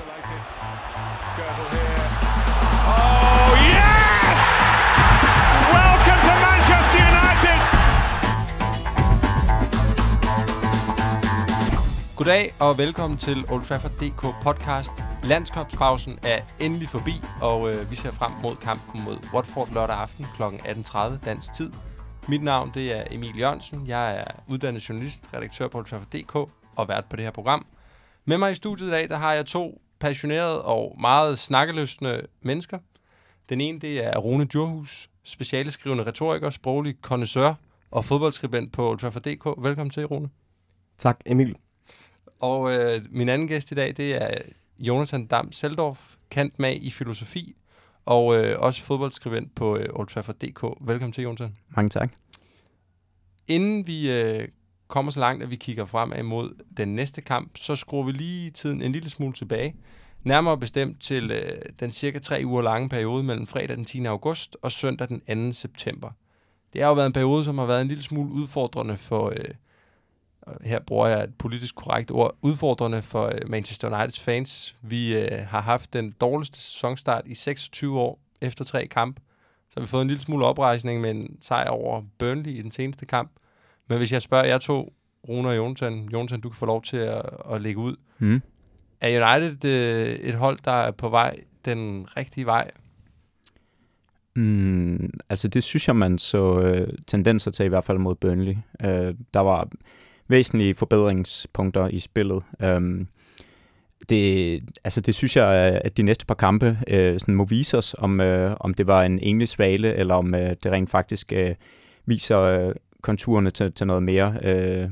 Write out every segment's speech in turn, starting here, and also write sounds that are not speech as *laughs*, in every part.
isolated. Skirtle here. Oh, yes! Welcome to Manchester United! Goddag og velkommen til Old Trafford DK podcast. Landskabspausen er endelig forbi, og øh, vi ser frem mod kampen mod Watford lørdag aften kl. 18.30 dansk tid. Mit navn det er Emil Jørgensen. Jeg er uddannet journalist, redaktør på Old Trafford DK og vært på det her program. Med mig i studiet i dag, der har jeg to passionerede og meget snakkeløsende mennesker. Den ene, det er Rune Djurhus, specialeskrivende retoriker, sproglig connoisseur og fodboldskribent på Old Trafford DK. Velkommen til, Rune. Tak, Emil. Og øh, min anden gæst i dag, det er Jonathan Dam Seldorf, kant med i filosofi, og øh, også fodboldskribent på øh, Old Trafford.dk. Velkommen til, Jonathan. Mange tak. Inden vi øh, kommer så langt, at vi kigger frem imod den næste kamp, så skruer vi lige tiden en lille smule tilbage. Nærmere bestemt til øh, den cirka tre uger lange periode mellem fredag den 10. august og søndag den 2. september. Det har jo været en periode, som har været en lille smule udfordrende for, øh, her bruger jeg et politisk korrekt ord, udfordrende for øh, Manchester Uniteds fans. Vi øh, har haft den dårligste sæsonstart i 26 år efter tre kampe. Så har vi fået en lille smule oprejsning med en sejr over Burnley i den seneste kamp. Men hvis jeg spørger jer to, Rune og Jonathan, Jonathan, du kan få lov til at, at lægge ud. Mm. Er United øh, et hold, der er på vej den rigtige vej? Mm, altså det synes jeg, man så øh, tendenser til i hvert fald mod Burnley. Øh, der var væsentlige forbedringspunkter i spillet. Um, det, altså det synes jeg, at de næste par kampe øh, sådan må vise os, om, øh, om det var en enlig svale, eller om øh, det rent faktisk øh, viser øh, konturerne til, til noget mere øh,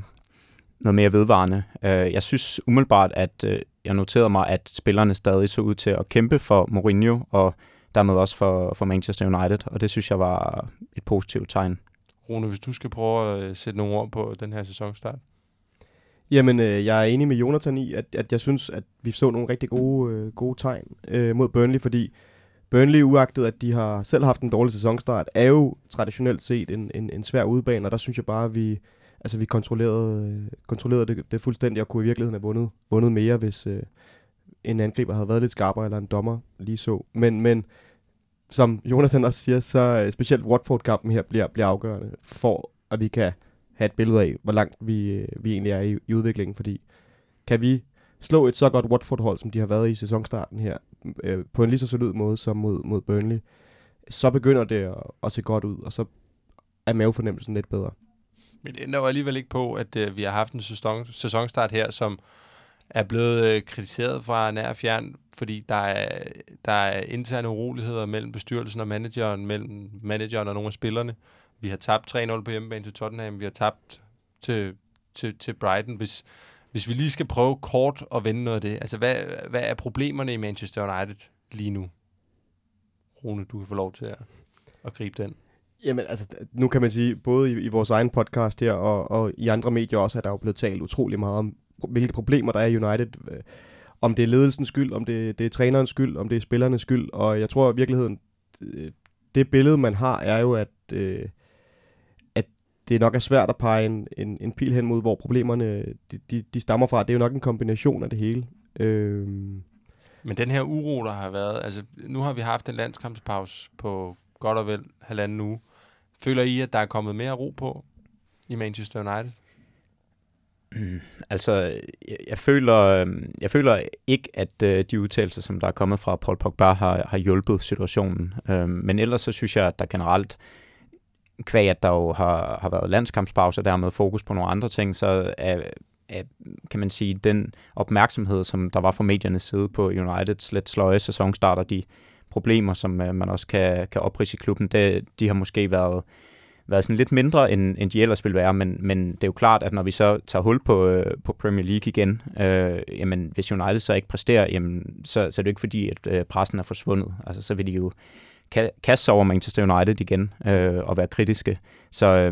noget mere vedvarende. Øh, jeg synes umiddelbart, at øh, jeg noterede mig, at spillerne stadig så ud til at kæmpe for Mourinho, og dermed også for, for Manchester United, og det synes jeg var et positivt tegn. Rune, hvis du skal prøve at øh, sætte nogle ord på den her sæsonstart. Jamen, øh, jeg er enig med Jonathan i, at, at jeg synes, at vi så nogle rigtig gode, øh, gode tegn øh, mod Burnley, fordi Burnley, uagtet at de har selv haft en dårlig sæsonstart, er jo traditionelt set en, en, en svær udbane, og der synes jeg bare, at vi, altså, vi kontrollerede, kontrollerede det, det fuldstændig, og kunne i virkeligheden have vundet, vundet mere, hvis øh, en angriber havde været lidt skarpere, eller en dommer lige så. Men, men som Jonathan også siger, så øh, specielt Watford-kampen her bliver, bliver afgørende for, at vi kan have et billede af, hvor langt vi, øh, vi egentlig er i, i udviklingen, fordi kan vi slå et så godt Watford-hold, som de har været i sæsonstarten her, øh, på en lige så solid måde som mod, mod Burnley, så begynder det at, at se godt ud, og så er mavefornemmelsen lidt bedre. Men det ændrer jo alligevel ikke på, at øh, vi har haft en sæson, sæsonstart her, som er blevet øh, kritiseret fra nær og fjern, fordi der er, der er interne uroligheder mellem bestyrelsen og manageren, mellem manageren og nogle af spillerne. Vi har tabt 3-0 på hjemmebane til Tottenham, vi har tabt til, til, til Brighton. Hvis, hvis vi lige skal prøve kort at vende noget af det, altså hvad, hvad er problemerne i Manchester United lige nu? Rune, du kan få lov til at, at gribe den. Jamen, altså, nu kan man sige, både i, i vores egen podcast her, og, og i andre medier også, at der er jo blevet talt utrolig meget om, hvilke problemer der er i United. Øh, om det er ledelsens skyld, om det, det er trænerens skyld, om det er spillernes skyld. Og jeg tror i virkeligheden, øh, det billede, man har, er jo, at, øh, at det nok er svært at pege en, en, en pil hen mod, hvor problemerne de, de, de stammer fra. Det er jo nok en kombination af det hele. Øh, Men den her uro, der har været, altså nu har vi haft en landskampspause på godt og vel halvanden uge. Føler I, at der er kommet mere ro på i Manchester United? Mm, altså, jeg, jeg, føler, jeg føler ikke, at øh, de udtalelser, som der er kommet fra Paul Pogba, har, har hjulpet situationen. Øh, men ellers så synes jeg, at der generelt, kvæg at der jo har, har været landskampspause, der med fokus på nogle andre ting, så er, er, kan man sige, den opmærksomhed, som der var fra mediernes side på Uniteds lidt sløje sæsonstarter, de problemer, som øh, man også kan, kan oprise i klubben, det, de har måske været, været sådan lidt mindre, end, end de ellers ville være, men, men det er jo klart, at når vi så tager hul på, øh, på Premier League igen, øh, jamen, hvis United så ikke præsterer, jamen, så, så er det jo ikke fordi, at øh, pressen er forsvundet. Altså, så vil de jo kaste sig over Manchester United igen øh, og være kritiske. Så, øh,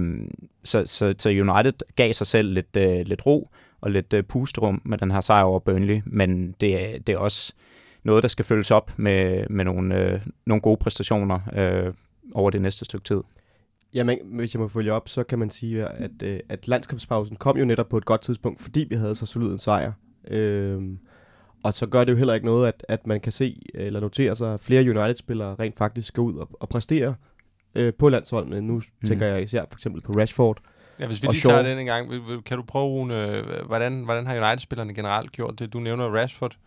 så, så, så United gav sig selv lidt, øh, lidt ro og lidt øh, pusterum med den her sejr over Burnley, men det, det er også noget, der skal følges op med, med nogle, øh, nogle gode præstationer øh, over det næste stykke tid. Jamen, hvis jeg må følge op, så kan man sige, at, øh, at landskabspausen kom jo netop på et godt tidspunkt, fordi vi havde så solid en sejr. Øh, og så gør det jo heller ikke noget, at, at man kan se eller notere sig, at flere United-spillere rent faktisk skal ud og, og præstere øh, på landsholdene. Nu mm. tænker jeg især for eksempel på Rashford. Ja, hvis vi lige tager Shaw. den en gang, kan du prøve, Rune, hvordan, hvordan har United-spillerne generelt gjort det? Du nævner Rashford.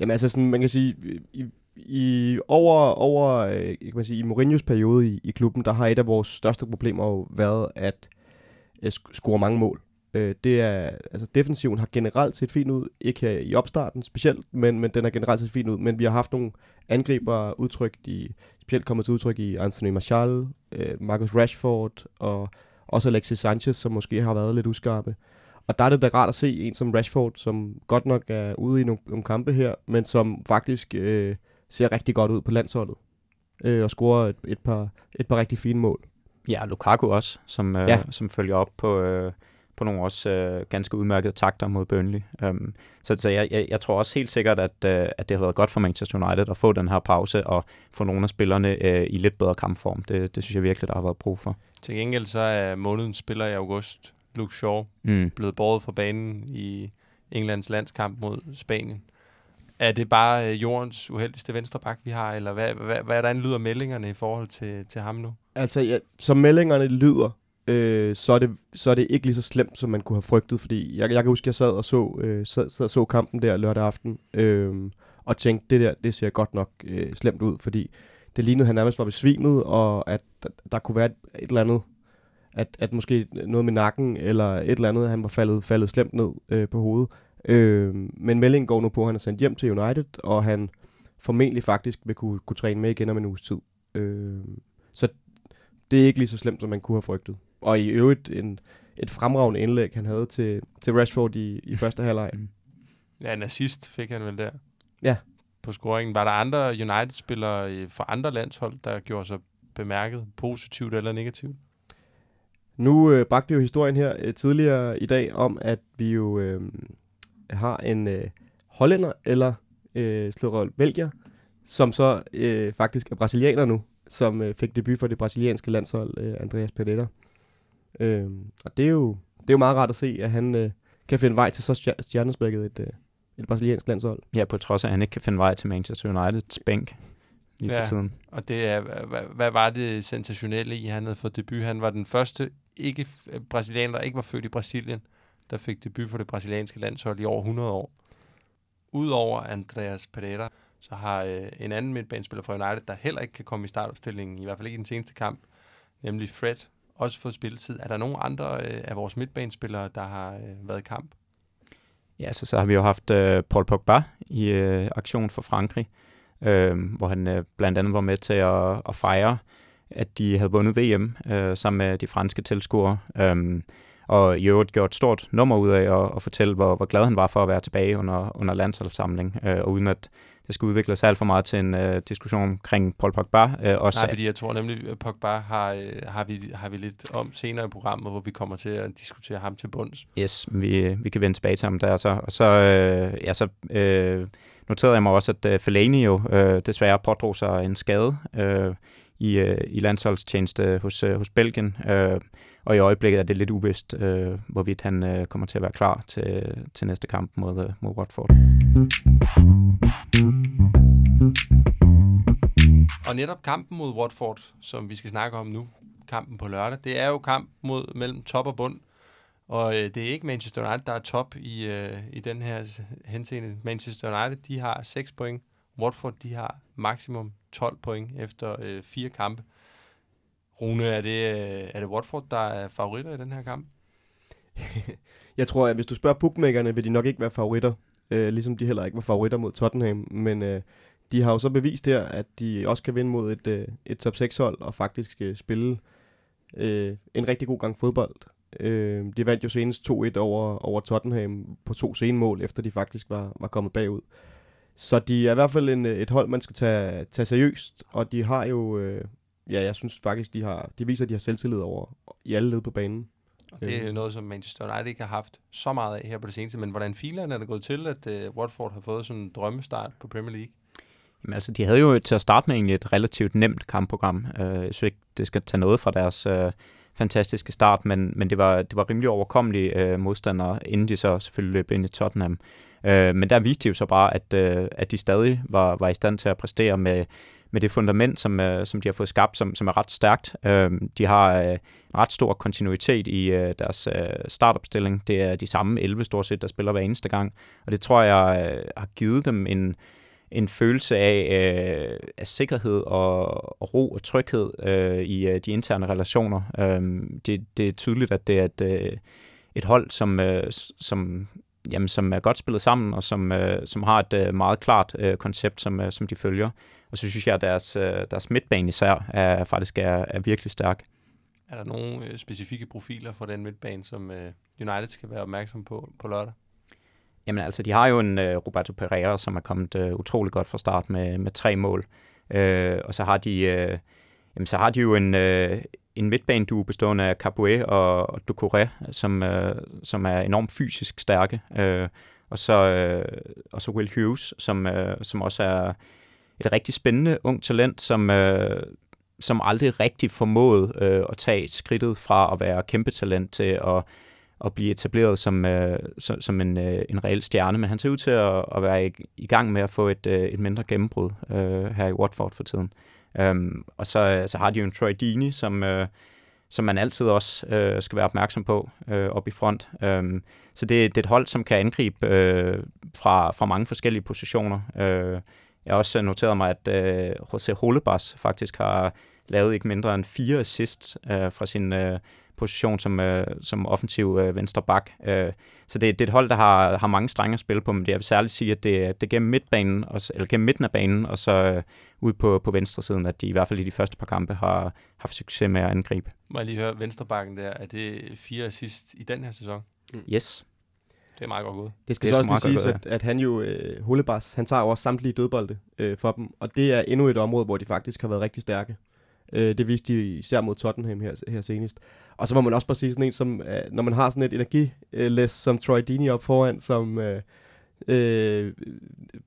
Jamen altså sådan, man kan sige, i, i over, over øh, kan man sige, i Mourinhos periode i, i klubben, der har et af vores største problemer jo været at øh, score mange mål. Øh, det er, altså defensiven har generelt set fint ud, ikke her i opstarten specielt, men, men den har generelt set fint ud, men vi har haft nogle angriber udtrykt i, specielt kommet til udtryk i Anthony Martial, øh, Marcus Rashford og også Alexis Sanchez, som måske har været lidt uskarpe. Og der er det da rart at se en som Rashford, som godt nok er ude i nogle, nogle kampe her, men som faktisk øh, ser rigtig godt ud på landsholdet. Øh, og scorer et, et, par, et par rigtig fine mål. Ja, Lukaku også, som, øh, ja. som følger op på, øh, på nogle også øh, ganske udmærkede takter mod Burnley. Um, så så jeg, jeg, jeg tror også helt sikkert, at, øh, at det har været godt for Manchester United at få den her pause og få nogle af spillerne øh, i lidt bedre kampform. Det, det synes jeg virkelig, der har været brug for. Til gengæld så er månedens spiller i august, Luke Shaw, Mm. blevet båret fra banen i Englands landskamp mod Spanien. Er det bare øh, jordens uheldigste venstreback, vi har, eller hvad, hvad, hvordan lyder meldingerne i forhold til, til ham nu? Altså, ja, som meldingerne lyder, øh, så, er det, så er det ikke lige så slemt, som man kunne have frygtet, fordi jeg, jeg kan huske, at jeg sad og så, øh, sad, sad og så kampen der lørdag aften, øh, og tænkte, det der, det ser godt nok øh, slemt ud, fordi det lignede, at han nærmest var besvimet, og at der, der kunne være et, et eller andet, at, at måske noget med nakken, eller et eller andet, han var faldet, faldet slemt ned øh, på hovedet. Øh, men meldingen går nu på, at han er sendt hjem til United, og han formentlig faktisk vil kunne, kunne træne med igen om en uges tid. Øh, så det er ikke lige så slemt, som man kunne have frygtet. Og i øvrigt en, et fremragende indlæg, han havde til, til Rashford i, i første halvleg. Ja, en assist fik han vel der. Ja. På scoringen. Var der andre United-spillere øh, fra andre landshold, der gjorde sig bemærket positivt eller negativt? Nu øh, bragte vi jo historien her øh, tidligere i dag om, at vi jo øh, har en øh, hollænder eller øh, slået belgier, som så øh, faktisk er brasilianer nu, som øh, fik debut for det brasilianske landshold, øh, Andreas Pereira. Øh, og det er, jo, det er jo meget rart at se, at han øh, kan finde vej til så stjer- stjernespækket et, øh, et brasiliansk landshold. Ja, på trods af, at han ikke kan finde vej til Manchester Uniteds bænk lige Ja. for tiden. Og det er, hvad, hvad var det sensationelle i, at han havde fået debut? Han var den første ikke øh, brasilianer, der ikke var født i Brasilien, der fik debut for det brasilianske landshold i over 100 år. Udover Andreas Pereira, så har øh, en anden midtbanespiller fra United, der heller ikke kan komme i startopstillingen, i hvert fald ikke i den seneste kamp, nemlig Fred, også fået spilletid. Er der nogen andre øh, af vores midtbanespillere, der har øh, været i kamp? Ja, så, så har vi jo haft øh, Paul Pogba i øh, aktion for Frankrig, øh, hvor han øh, blandt andet var med til at, at fejre, at de havde vundet VM øh, sammen med de franske tilskuere. Øh, og i øvrigt gjort et stort nummer ud af at, at fortælle, hvor, hvor glad han var for at være tilbage under, under landsholdssamling, øh, og uden at det skulle udvikle sig alt for meget til en øh, diskussion omkring Paul Pogba. Øh, også, Nej, fordi jeg tror nemlig, at Pogba har, øh, har, vi, har vi lidt om senere i programmet, hvor vi kommer til at diskutere ham til bunds. Yes, vi, vi kan vende tilbage til ham der så. Og så, øh, ja, så øh, noterede jeg mig også, at øh, Fellaini jo øh, desværre pådrog sig en skade øh, i, øh, i landsholdstjeneste hos, øh, hos Belgien. Øh, og i øjeblikket er det lidt uvist, øh, hvorvidt han øh, kommer til at være klar til, til næste kamp mod, øh, mod Watford. Og netop kampen mod Watford, som vi skal snakke om nu, kampen på lørdag, det er jo kamp mod mellem top og bund. Og øh, det er ikke Manchester United, der er top i, øh, i den her henseende. Manchester United, de har 6 point. Watford, de har maksimum 12 point efter øh, fire kampe. Rune, er det, øh, er det Watford, der er favoritter i den her kamp? *laughs* Jeg tror, at hvis du spørger bookmakerne, vil de nok ikke være favoritter, øh, ligesom de heller ikke var favoritter mod Tottenham, men øh, de har jo så bevist her, at de også kan vinde mod et, øh, et top 6-hold og faktisk øh, spille øh, en rigtig god gang fodbold. Øh, de vandt jo senest 2-1 over, over Tottenham på to senemål, efter de faktisk var, var kommet bagud. Så de er i hvert fald en, øh, et hold, man skal tage, tage seriøst, og de har jo, øh, ja, jeg synes faktisk, de, har, de viser, at de har selvtillid over i alle led på banen. Og det er Øh. noget, som Manchester United ikke har haft så meget af her på det seneste. Men hvordan filerne er det gået til, at øh, Watford har fået sådan en drømmestart på Premier League? Jamen, altså, de havde jo til at starte med egentlig et relativt nemt kampprogram. Øh, jeg synes ikke, det skal tage noget fra deres, øh, fantastiske start, men, men det, var, det var rimelig overkommelige øh, modstandere, inden de så selvfølgelig løb ind i Tottenham. Øh, men der viste de jo så bare, at, øh, at de stadig var, var i stand til at præstere med, med det fundament, som, øh, som de har fået skabt, som, som er ret stærkt. Øh, de har øh, en ret stor kontinuitet i øh, deres øh, startopstilling. Det er de samme 11 stort set, der spiller hver eneste gang. Og det tror jeg øh, har givet dem en, en følelse af, øh, af sikkerhed og, og ro og tryghed øh, i øh, de interne relationer. Øh, det, det er tydeligt, at det er et, øh, et hold, som, øh, som, jamen, som er godt spillet sammen, og som, øh, som har et øh, meget klart øh, koncept, som, øh, som de følger. Og så synes jeg, at deres, øh, deres midtbane især er, faktisk er, er virkelig stærk. Er der nogle øh, specifikke profiler for den midtbane, som øh, United skal være opmærksom på på lørdag? Jamen altså, de har jo en uh, Roberto Pereira, som er kommet uh, utrolig godt fra start med, med tre mål. Uh, og så har de, uh, jamen, så har de jo en, uh, en midtbaneduo bestående af Capoe og, og Ducouré, som, øh, som er enormt fysisk stærke. Øh, og, så, øh, og så Will Hughes, som, øh, som også er et rigtig spændende ung talent, som, øh, som aldrig rigtig formåede øh, at tage skridtet fra at være kæmpe talent til at at blive etableret som, øh, som, som en, øh, en reel stjerne, men han ser ud til at, at være i, i gang med at få et, øh, et mindre gennembrud øh, her i Watford for tiden. Øhm, og så, øh, så har de jo en Troy Dini, som, øh, som man altid også øh, skal være opmærksom på øh, op i front. Øhm, så det, det er et hold, som kan angribe øh, fra, fra mange forskellige positioner. Øh, jeg har også øh, noteret mig, at øh, José Holebas faktisk har lavet ikke mindre end fire assists øh, fra sin øh, position som, øh, som offensiv øh, venstre bak. Øh, så det, det er et hold, der har, har mange strenge at spille på, men jeg vil særligt sige, at det, det er gennem midtbanen, og, eller gennem midten af banen, og så øh, ud på, på venstre siden, at de i hvert fald i de første par kampe har haft succes med at angribe. Må jeg lige høre, venstrebakken der, er det fire assist i den her sæson? Mm. Yes. Det er meget godt gået. Det skal det så også lige siges, at, at han jo, øh, Hulebas, han tager jo også samtlige dødbolde øh, for dem, og det er endnu et område, hvor de faktisk har været rigtig stærke. Øh, det viste de især mod Tottenham her, her senest. Og så må man også bare sige sådan en, som, øh, når man har sådan et energilæs som Troy Deeney op foran, som, øh, øh,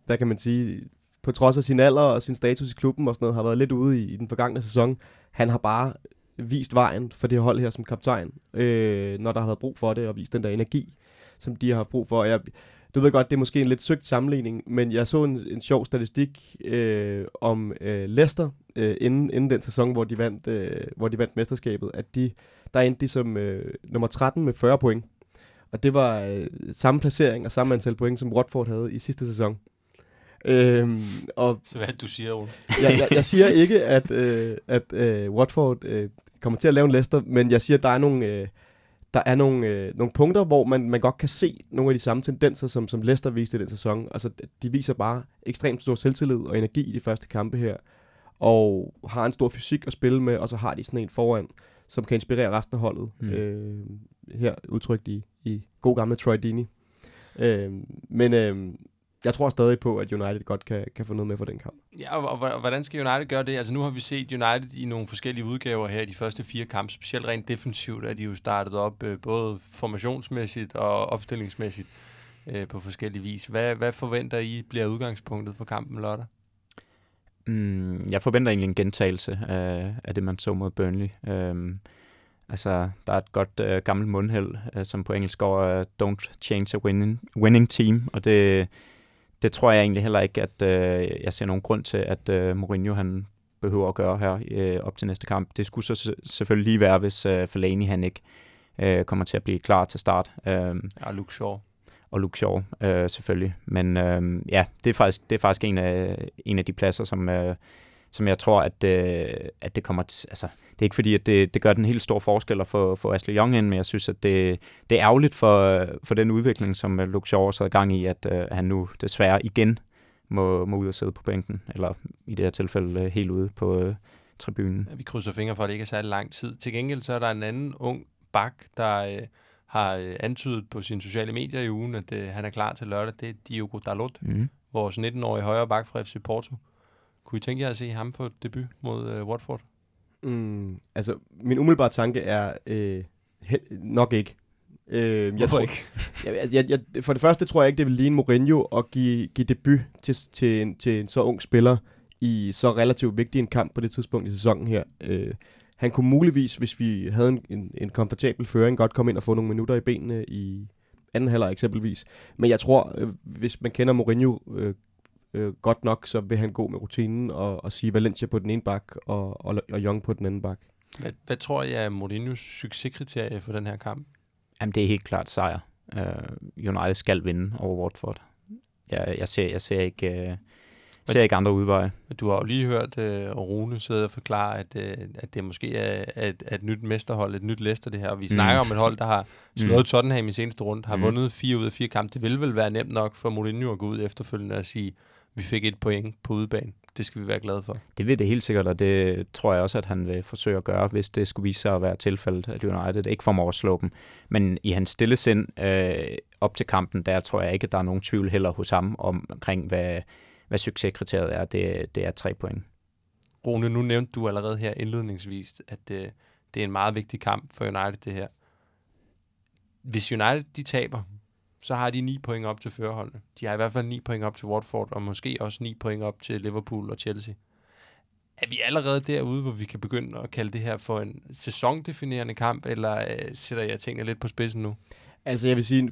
hvad kan man sige, på trods af sin alder og sin status i klubben og sådan noget, har været lidt ude i, i den forgangne sæson. Han har bare vist vejen for det hold her som kaptajn, øh, når der har været brug for det, og vist den der energi, som de har haft brug for. Jeg, du ved godt, det er måske en lidt søgt sammenligning, men jeg så en, en sjov statistik øh, om øh, Leicester øh, inden, inden den sæson, hvor de vandt, øh, hvor de vandt mesterskabet, at de, der endte de som øh, nummer 13 med 40 point. Og det var øh, samme placering og samme antal point, som Watford havde i sidste sæson. Øhm, og så hvad du siger, Ole? jeg, jeg, jeg siger ikke, at, øh, at øh, Watford øh, kommer til at lave en Leicester, men jeg siger, at der er nogle... Øh, der er nogle, øh, nogle punkter, hvor man, man godt kan se nogle af de samme tendenser, som, som Leicester viste i den sæson. Altså, de viser bare ekstremt stor selvtillid og energi i de første kampe her, og har en stor fysik at spille med, og så har de sådan en foran, som kan inspirere resten af holdet. Mm. Øh, her udtrykt i, i god gamle Troy Deeney. Øh, men øh, jeg tror stadig på, at United godt kan, kan få noget med for den kamp. Ja, og, og, og hvordan skal United gøre det? Altså nu har vi set United i nogle forskellige udgaver her i de første fire kampe, specielt rent defensivt, at de jo startet op øh, både formationsmæssigt og opstillingsmæssigt øh, på forskellige vis. Hvad, hvad forventer I bliver udgangspunktet for kampen lørdag? Mm, jeg forventer egentlig en gentagelse af, af det, man så mod Burnley. Um, altså, der er et godt uh, gammelt mundheld, uh, som på engelsk går, uh, don't change a winning, winning team, og det det tror jeg egentlig heller ikke, at øh, jeg ser nogen grund til, at øh, Mourinho han behøver at gøre her øh, op til næste kamp. Det skulle så selvfølgelig lige være, hvis øh, Fellaini han ikke øh, kommer til at blive klar til start. Øh, ja, Luke Shaw. Og Luke Shaw, øh, selvfølgelig. Men øh, ja, det er faktisk, det er faktisk en, af, en af de pladser, som, øh, som jeg tror, at, øh, at det kommer til... Altså, det er ikke fordi, at det, det gør den helt store forskel at få, få Ashley Young ind, men jeg synes, at det, det er ærgerligt for, for den udvikling, som øh, Luke Shaw også havde gang i, at øh, han nu desværre igen må, må ud og sidde på bænken, eller i det her tilfælde øh, helt ude på øh, tribunen. Ja, vi krydser fingre for, at det ikke er særlig lang tid. Til gengæld så er der en anden ung bak, der Øh har uh, antydet på sine sociale medier i ugen, at uh, han er klar til lørdag. Det er Diogo Dalot, mm. vores 19-årige højre bak fra FC Porto. Kunne I tænke jer at se ham få debut mod uh, Watford? Mm, altså, min umiddelbare tanke er øh, nok ikke. Øh, Hvorfor jeg tror, ikke? jeg, jeg, jeg, for det første tror jeg ikke, det vil ligne Mourinho at give, give debut til, til, en, til en så ung spiller i så relativt vigtig en kamp på det tidspunkt i sæsonen her. Øh, Han kunne muligvis, hvis vi havde en, en, en komfortabel føring, godt komme ind og få nogle minutter i benene i anden halvleg eksempelvis. Men jeg tror, øh, hvis man kender Mourinho øh, øh, godt nok, så vil han gå med rutinen og, og sige Valencia på den ene bak og, og, og Young på den anden bak. Hvad, hvad tror jeg er Mourinhos succeskriterie for den her kamp? Jamen, det er helt klart sejr. Uh, United skal vinde over Watford. Jeg, jeg, ser, jeg ser ikke... Uh, ser ikke andre udveje. Du har jo lige hørt uh, Rune sidde og forklare, at, uh, at det måske er et, et nyt mesterhold, et nyt Leicester det her. Og vi mm. snakker om et hold, der har slået mm. Tottenham i seneste runde, har mm. vundet fire ud af fire kampe. Det vil vel være nemt nok for Mourinho at gå ud efterfølgende og sige, vi fik et point på udebane. Det skal vi være glade for. Det vil det helt sikkert, og det tror jeg også, at han vil forsøge at gøre, hvis det skulle vise sig at være tilfældet, at United ikke formår at slå dem. Men i hans stille sind øh, op til kampen, der tror jeg ikke, at der er nogen tvivl heller hos ham om, omkring, hvad, hvad succeskriteriet er. Det, det er tre point. Rune, nu nævnte du allerede her indledningsvis, at det, det er en meget vigtig kamp for United, det her. Hvis United de taber, så har de 9 point op til førerholdene. De har i hvert fald 9 point op til Watford, og måske også 9 point op til Liverpool og Chelsea. Er vi allerede derude, hvor vi kan begynde at kalde det her for en sæsondefinerende kamp, eller øh, sætter jeg tingene lidt på spidsen nu? Altså jeg vil sige,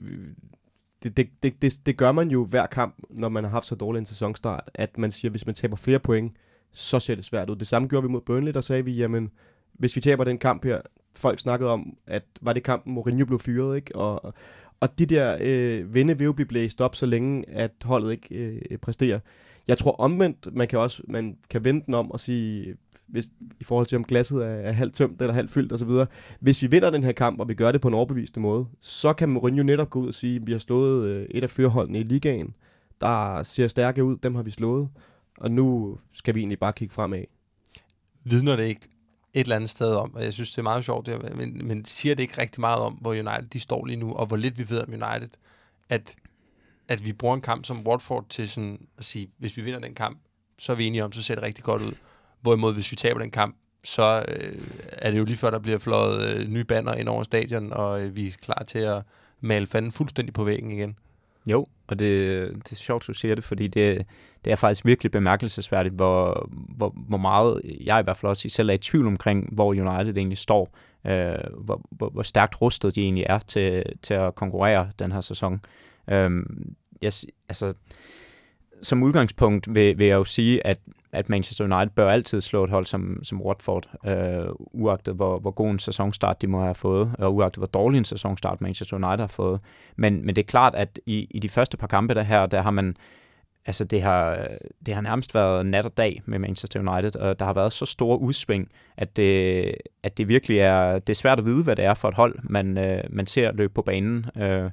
det, det, det, det, det gør man jo hver kamp, når man har haft så dårlig en sæsonstart, at man siger, at hvis man taber flere point, så ser det svært ud. Det samme gjorde vi mod Burnley, der sagde vi, jamen, hvis vi taber den kamp her, folk snakkede om, at var det kampen, Mourinho blev fyret, ikke? Og, og de der øh, vinde vil jo blive blæst op, så længe at holdet ikke øh, præsterer. Jeg tror omvendt, man kan også man kan vende den om og sige, hvis, i forhold til om glasset er, er halvt tømt eller halvt fyldt osv. Hvis vi vinder den her kamp, og vi gør det på en overbevisende måde, så kan Mourinho netop gå ud og sige, at vi har slået øh, et af førerholdene i ligaen, der ser stærke ud, dem har vi slået, og nu skal vi egentlig bare kigge fremad. Vidner det ikke et eller andet sted om, og jeg synes, det er meget sjovt, det, men, men siger det ikke rigtig meget om, hvor United de står lige nu, og hvor lidt vi ved om United, at, at vi bruger en kamp som Watford til sådan at sige, hvis vi vinder den kamp, så er vi enige om, så ser det rigtig godt ud. Hvorimod, hvis vi taber den kamp, så øh, er det jo lige før, der bliver fløjet øh, nye banner ind over stadion, og øh, vi er klar til at male fanden fuldstændig på væggen igen. Jo, og det, det er sjovt, du siger det, fordi det, det er faktisk virkelig bemærkelsesværdigt, hvor, hvor, hvor meget jeg i hvert fald også selv er i tvivl omkring, hvor United egentlig står, øh, hvor, hvor, hvor stærkt rustet de egentlig er til, til at konkurrere den her sæson. Øh, jeg, altså, som udgangspunkt vil, vil jeg jo sige, at at Manchester United bør altid slå et hold som, som Watford, øh, uagtet hvor, hvor god en sæsonstart de må have fået, og uagtet hvor dårlig en sæsonstart Manchester United har fået. Men, men det er klart, at i, i de første par kampe der her, der har man altså det har, det har nærmest været nat og dag med Manchester United, og der har været så store udsving, at det, at det virkelig er, det er svært at vide, hvad det er for et hold, man, øh, man ser løbe på banen. Øh,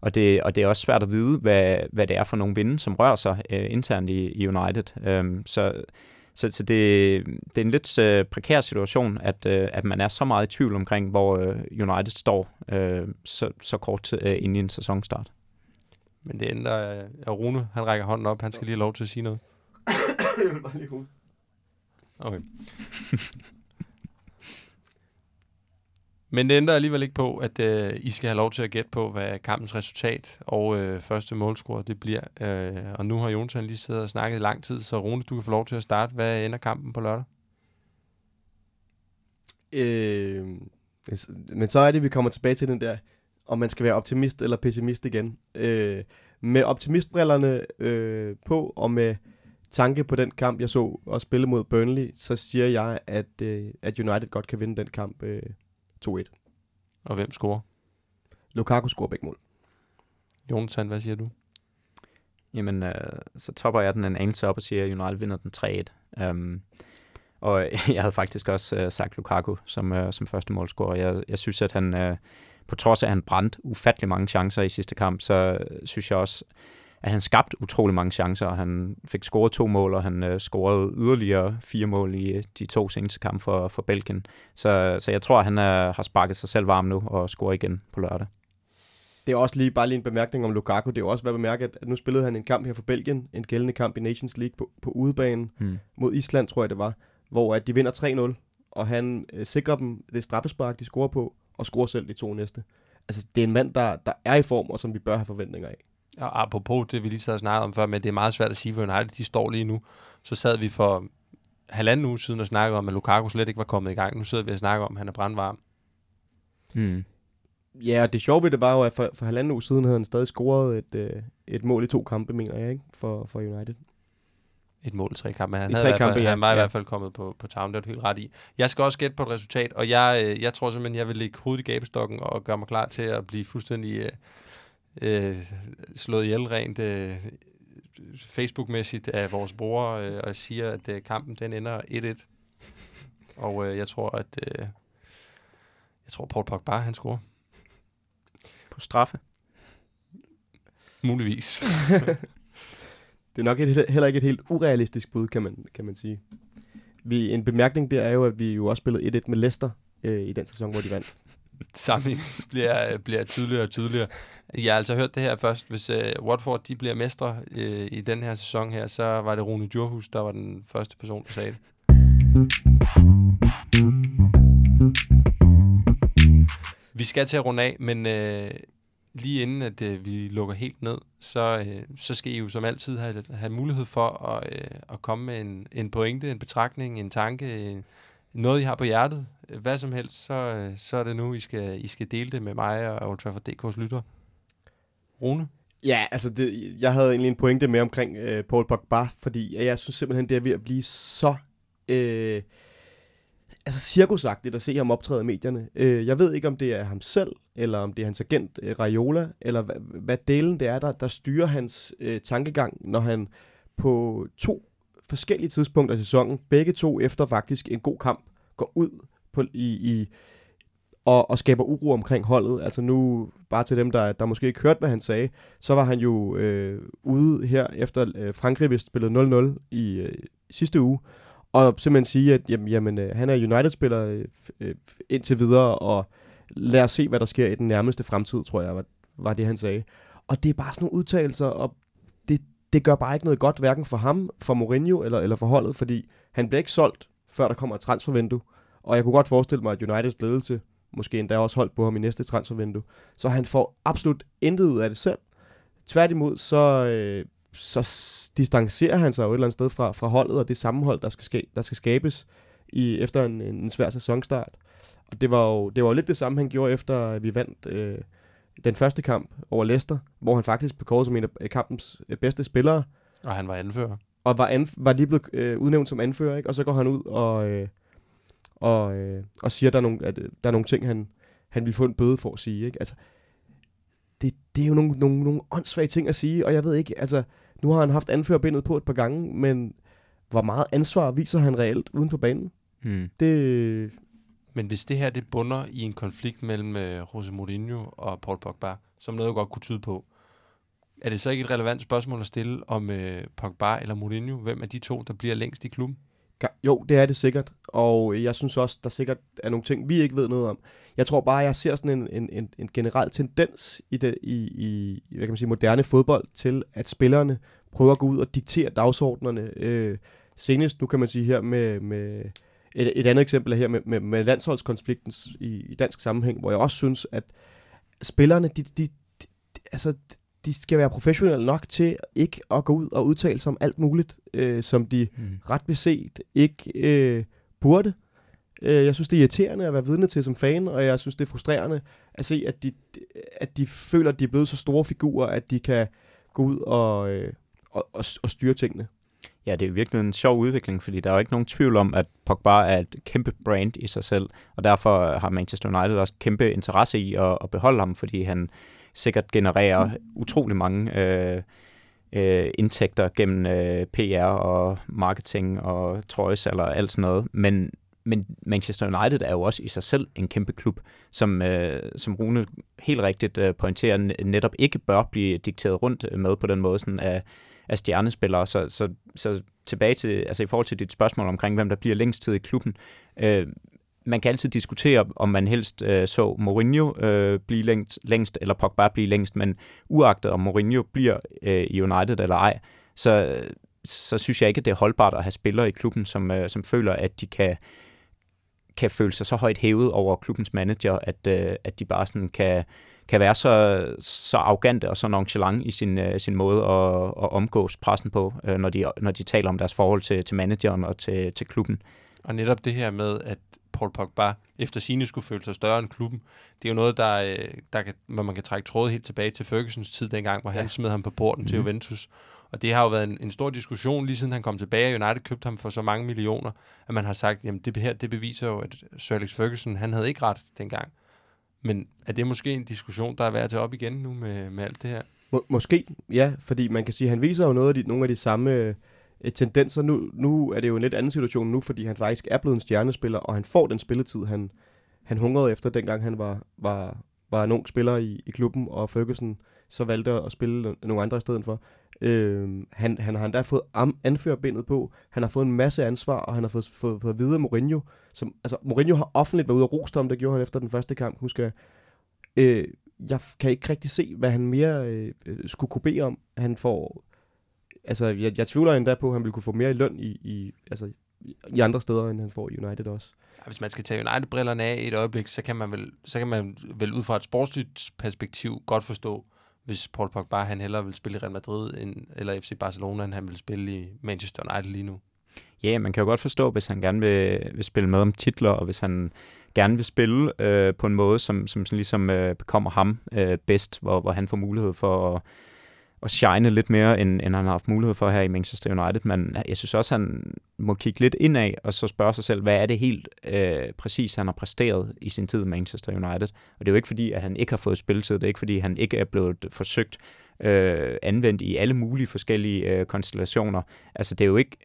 og det, og det er også svært at vide, hvad, hvad det er for nogle vinde, som rører sig øh, internt i, i United. Øhm, så så, så det, det er en lidt øh, prekær situation, at, øh, at man er så meget i tvivl omkring, hvor øh, United står øh, så, så kort øh, ind i en sæsonstart. Men det ændrer, øh, Rune, han rækker hånden op, han skal lige have lov til at sige noget. *coughs* Jeg vil bare lige huske. Okay. *laughs* Men det ændrer alligevel ikke på, at øh, I skal have lov til at gætte på, hvad kampens resultat og øh, første målscore det bliver. Øh, og nu har Jonathan lige siddet og snakket i lang tid, så Rune, du kan få lov til at starte. Hvad ender kampen på lørdag? Øh, altså, men så er det, vi kommer tilbage til den der, om man skal være optimist eller pessimist igen. Øh, med optimistbrillerne øh, på, og med tanke på den kamp, jeg så og spille mod Burnley, så siger jeg, at, øh, at United godt kan vinde den kamp øh, 2-1. Og hvem scorer? Lukaku scorer begge mål. Jonathan, hvad siger du? Jamen, øh, så topper jeg den en anelse op og siger, at United vinder den 3-1. Um, øhm, og *laughs* jeg havde faktisk også øh, sagt Lukaku som, øh, som første målscorer. Jeg, jeg synes, at han, øh, på trods af at han brændte ufattelig mange chancer i sidste kamp, så synes jeg også, at han skabte utrolig mange chancer, og han fik scoret to mål, og han øh, scorede yderligere fire mål i øh, de to seneste kampe for, for Belgien. Så, så jeg tror, at han øh, har sparket sig selv varm nu og scorer igen på lørdag. Det er også lige bare lige en bemærkning om Lukaku. Det er også værd at bemærke, at nu spillede han en kamp her for Belgien, en gældende kamp i Nations League på, på udebanen hmm. mod Island, tror jeg det var, hvor at de vinder 3-0, og han øh, sikrer dem det straffespark, de scorer på, og scorer selv de to næste. Altså, det er en mand, der, der er i form, og som vi bør have forventninger af. Og apropos det, vi lige sad og snakkede om før, men det er meget svært at sige, hvor United de står lige nu. Så sad vi for halvanden uge siden og snakkede om, at Lukaku slet ikke var kommet i gang. Nu sidder vi og snakker om, at han er brandvarm. Mm. Ja, og det sjove ved det var jo, at for, for halvanden uge siden havde han stadig scoret et, øh, et mål i to kampe, mener jeg, ikke? For, for United. Et mål i tre kampe. Han, I havde tre i hvert fald, kampe, ja. han var i Ja. hvert fald kommet på, på town, det er du helt ret i. Jeg skal også gætte på et resultat, og jeg, øh, jeg tror simpelthen, jeg vil lægge hovedet i gabestokken og gøre mig klar til at blive fuldstændig øh, øh, slået ihjel rent øh, Facebook-mæssigt af vores bror, øh, og siger, at øh, kampen den ender 1-1. Og øh, jeg tror, at øh, jeg tror, Paul Pogba, han scorer. På straffe. Muligvis. *laughs* Det er nok et, heller ikke et helt urealistisk bud, kan man, kan man sige. Vi, en bemærkning der er jo, at vi jo også spillede 1-1 med Leicester øh, i den sæson, hvor de vandt. *laughs* Sammenligning bliver, bliver tydeligere og tydeligere. Jeg har altså hørt det her først. Hvis uh, Watford de bliver mestre uh, i den her sæson her, så var det Rune Djurhus, der var den første person, der sagde det. Vi skal til at runde af, men uh, lige inden at uh, vi lukker helt ned, så, uh, så skal I jo som altid have, have mulighed for at, uh, at komme med en, en pointe, en betragtning, en tanke, en, noget I har på hjertet, øh, hvad som helst, så, øh, så er det nu, I skal, I skal dele det med mig og Old Trafford DK's lytter. Rune? Ja, altså det, jeg havde egentlig en pointe med omkring øh, Paul Pogba, fordi jeg synes simpelthen, det er ved at blive så øh, altså cirkusagtigt at se ham optræde i medierne. Øh, jeg ved ikke, om det er ham selv, eller om det er hans agent øh, Raiola, eller hvad, hvad delen det er, der, der styrer hans øh, tankegang, når han på to forskellige tidspunkter i sæsonen, begge to efter faktisk en god kamp, går ud på, i, i og, og skaber uro omkring holdet. Altså nu, bare til dem, der, der måske ikke hørte, hvad han sagde, så var han jo øh, ude her efter øh, Frankrig vist spillede 0-0 i øh, sidste uge, og simpelthen sige, at jamen, jamen, øh, han er United-spiller øh, øh, indtil videre, og lad os se, hvad der sker i den nærmeste fremtid, tror jeg, var, var det, han sagde. Og det er bare sådan nogle udtalelser, og det, det gør bare ikke noget godt, hverken for ham, for Mourinho eller, eller for holdet, fordi han bliver ikke solgt, før der kommer et transfervindue. Og jeg kunne godt forestille mig, at Uniteds ledelse måske endda også holdt på ham i næste transfervindue. Så han får absolut intet ud af det selv. Tværtimod, så, øh, så distancerer han sig jo et eller andet sted fra, fra holdet og det sammenhold, der skal, ske, der skal skabes i, efter en, en svær sæsonstart. Og det var, jo, det var jo lidt det samme, han gjorde efter, at vi vandt øh, den første kamp over Leicester, hvor han faktisk blev kåret som en af kampens øh, bedste spillere, Og han var anfører og var, anf- var lige blevet øh, udnævnt som anfører, ikke? og så går han ud og, øh, og, øh, og siger, at der er nogle, at, øh, der er nogle ting, han, han vil få en bøde for at sige. Ikke? Altså, det, det er jo nogle, nogle, nogle åndssvage ting at sige, og jeg ved ikke, altså, nu har han haft anførerbindet på et par gange, men hvor meget ansvar viser han reelt uden for banen? Mm. Det, Men hvis det her det bunder i en konflikt mellem øh, Jose Mourinho og Paul Pogba, som noget godt kunne tyde på, er det så ikke et relevant spørgsmål at stille om øh, Pogba eller Mourinho? Hvem er de to, der bliver længst i klubben? Jo, det er det sikkert. Og jeg synes også, der sikkert er nogle ting, vi ikke ved noget om. Jeg tror bare, jeg ser sådan en, en, en, en generel tendens i, det, i, i hvad kan man sige, moderne fodbold til, at spillerne prøver at gå ud og diktere dagsordnerne. Øh, senest, nu kan man sige her med, med et, et andet eksempel er her med, med, med landsholdskonflikten i, i dansk sammenhæng, hvor jeg også synes, at spillerne, de, de, de, altså, de skal være professionelle nok til ikke at gå ud og udtale sig om alt muligt, øh, som de Mm. ret beset ikke øh, burde. Øh, jeg synes, det er irriterende at være vidne til som fan, og jeg synes, det er frustrerende at se, at de, at de føler, at de er blevet så store figurer, at de kan gå ud og, øh, og, og, og styre tingene. Ja, det er virkelig en sjov udvikling, fordi der er jo ikke nogen tvivl om, at Pogba er et kæmpe brand i sig selv, og derfor har Manchester United også kæmpe interesse i at, at beholde ham, fordi han sikkert genererer utrolig mange øh, øh, indtægter gennem øh, PR og marketing og trøjesalg og alt sådan noget. Men, men Manchester United er jo også i sig selv en kæmpe klub, som, øh, som Rune helt rigtigt øh, pointerer, netop ikke bør blive dikteret rundt øh, med på den måde sådan af, af stjernespillere. Så, så, så tilbage til, altså i forhold til dit spørgsmål omkring, hvem der bliver længst tid i klubben, øh, man kan altid diskutere, om man helst øh, så Mourinho øh, blive længst, længst, eller Pogba blive længst, men uagtet om Mourinho bliver øh, i United eller ej, så, så synes jeg ikke, at det er holdbart at have spillere i klubben, som, øh, som føler, at de kan, kan føle sig så højt hævet over klubbens manager, at, øh, at de bare sådan kan kan være så, så arrogante og så nonchalant i sin, øh, sin måde at, at omgås pressen på, øh, når, de, når de taler om deres forhold til, til manageren og til, til klubben. Og netop det her med, at Paul Pogba efter sine skulle føle sig større end klubben, det er jo noget, der, øh, der kan, hvor man kan trække trådet helt tilbage til Fergusons tid dengang, hvor ja. han smed ham på porten mm. til Mhm. Juventus. Og det har jo været en, en stor diskussion, lige siden han kom tilbage, og United købte ham for så mange millioner, at man har sagt, jamen det her, det beviser jo, at Sir Alex Ferguson, han havde ikke ret dengang. Men er det måske en diskussion, der er værd at tage op igen nu med, med alt det her? Må, måske, ja, fordi man kan sige, at han viser jo noget af de, nogle af de samme øh, Øh, tendenser. Nu, nu er det jo en lidt anden situation nu, fordi han faktisk er blevet en stjernespiller, og han får den spilletid, han, han hungrede efter, dengang han var, var, var en ung spiller i, i klubben, og Ferguson så valgte at spille nogle andre i stedet for. Øh, han, han har endda fået am, anførerbindet på, han har fået en masse ansvar, og han har fået, fået, fået at vide af Mourinho, som, altså Mourinho har offentligt været ude og rost om, det gjorde han efter den første kamp, husker jeg. Øh, jeg kan ikke rigtig se, hvad han mere øh, øh, skulle kunne bede om. Han får... Altså, jeg, jeg tvivler endda på, at han ville kunne få mere i løn i, i, altså, i andre steder, end han får i United også. Hvis man skal tage United-brillerne af i et øjeblik, så kan man vel, så kan man vel ud fra et sportsligt perspektiv godt forstå, hvis Paul Pogba han hellere vil spille i Real Madrid end, eller FC Barcelona, end han vil spille i Manchester United lige nu. Ja, man kan jo godt forstå, hvis han gerne vil, vil spille med om titler, og hvis han gerne vil spille øh, på en måde, som, som sådan ligesom øh, bekommer ham øh, bedst, hvor, hvor han får mulighed for at, at shine lidt mere, end, end han har haft mulighed for her i Manchester United. Men jeg synes også, han må kigge lidt indad, og så spørge sig selv, hvad er det helt øh, præcis, han har præsteret i sin tid i Manchester United. Og det er jo ikke fordi, at han ikke har fået spilletid, det er ikke fordi, han ikke er blevet forsøgt øh, anvendt i alle mulige forskellige øh, konstellationer. Altså det er jo ikke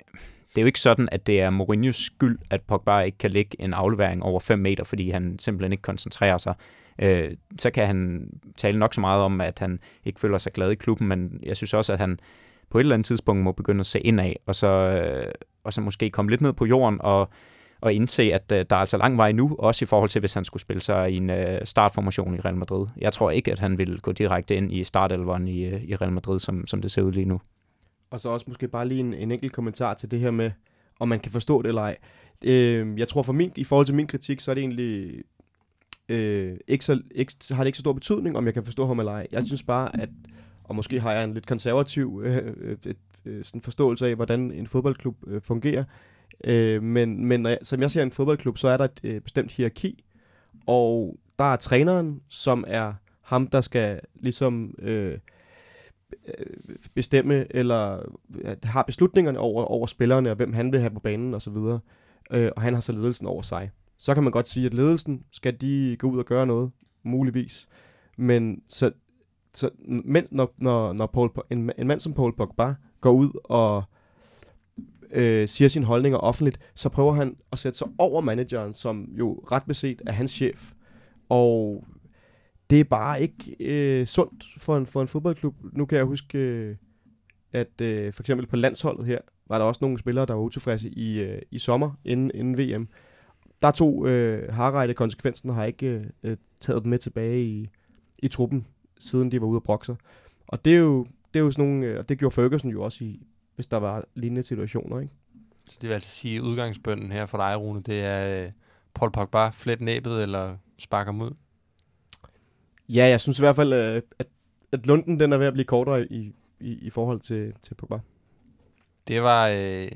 det er jo ikke sådan, at det er Mourinhos skyld, at Pogba ikke kan lægge en aflevering over 5 meter, fordi han simpelthen ikke koncentrerer sig. Øh, så kan han tale nok så meget om, at han ikke føler sig glad i klubben, men jeg synes også, at han på et eller andet tidspunkt må begynde at se indad, og så, øh, og så måske komme lidt ned på jorden og, og indse, at øh, der er altså lang vej nu, også i forhold til, hvis han skulle spille sig i en øh, startformation i Real Madrid. Jeg tror ikke, at han vil gå direkte ind i startelveren i, øh, i Real Madrid, som, som det ser ud lige nu. Og så også måske bare lige en, en enkelt kommentar til det her med, om man kan forstå det eller ej. Øh, jeg tror for min, i forhold til min kritik, så er det egentlig øh, ikke så, ikke, har det ikke så stor betydning, om jeg kan forstå ham eller ej. Jeg synes bare, at, og måske har jeg en lidt konservativ øh, øh, øh, sådan forståelse af, hvordan en fodboldklub øh, fungerer. Øh, men men når jeg, som jeg ser en fodboldklub, så er der et øh, bestemt hierarki, og der er træneren, som er ham, der skal ligesom øh, øh bestemme, eller øh, har beslutningerne over, over spillerne, og hvem han vil have på banen osv. Øh, og han har så ledelsen over sig. Så kan man godt sige, at ledelsen, skal de gå ud og gøre noget? Muligvis. Men så, så men når, når, når Paul, en, en mand som Paul Pogba går ud og øh, siger sine holdninger offentligt, så prøver han at sætte sig over manageren, som jo ret beset er hans chef. Og det er bare ikke øh, sundt for en, for en fodboldklub. Nu kan jeg huske, øh, at øh, for eksempel på landsholdet her, var der også nogle spillere, der var utilfredse i, øh, i sommer inden, inden VM. Der tog øh, Harreide konsekvensen og har ikke øh, taget dem med tilbage i, i truppen, siden de var ude at brokse. Og det er jo, det er jo sådan nogle, øh, og det gjorde Ferguson jo også i, hvis der var lignende situationer, ikke? Så det vil altså sige, at udgangsbønden her for dig, Rune, det er øh, Paul Pogba, flet næbet eller sparker ud? Ja, jeg synes i hvert fald, øh, at, at Lunden den er ved at blive kortere i, i, i forhold til, til Pogba. Det var øh,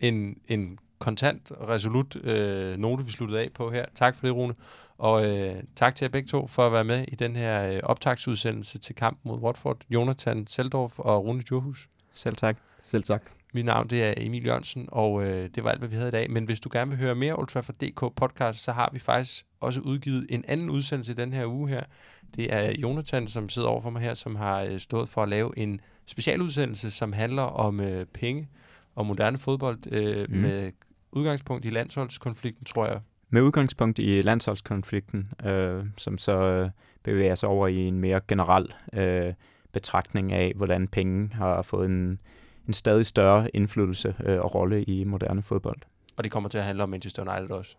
en, en kontant og resolut øh, note, vi sluttede af på her. Tak for det, Rune. Og øh, tak til jer begge to for at være med i den her øh, optagsudsendelse til kampen mod Watford. Jonathan Seldorf og Rune Djurhus. Selv tak. Selv tak. Mit navn det er Emil Jørgensen, og øh, det var alt, hvad vi havde i dag. Men hvis du gerne vil høre mere Old Trafford.dk podcast, så har vi faktisk også udgivet en anden udsendelse den her uge her. Det er Jonathan, som sidder over for mig her, som har øh, stået for at lave en specialudsendelse, som handler om øh, penge og moderne fodbold øh, mm. med udgangspunkt i landsholdskonflikten, tror jeg. Med udgangspunkt i landsholdskonflikten, øh, som så øh, bevæger sig over i en mere generel øh, betragtning af, hvordan penge har fået en, en stadig større indflydelse øh, og rolle i moderne fodbold. Og det kommer til at handle om Manchester United også.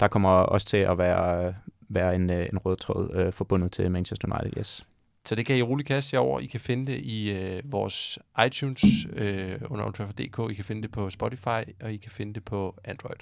Der kommer også til at være, være en, øh, en rød tråd øh, forbundet til Manchester United, yes. Så det kan I roligt kaste jer over. I kan finde det i øh, vores iTunes øh, under Ultrafor.dk. I kan finde det på Spotify, og I kan finde det på Android.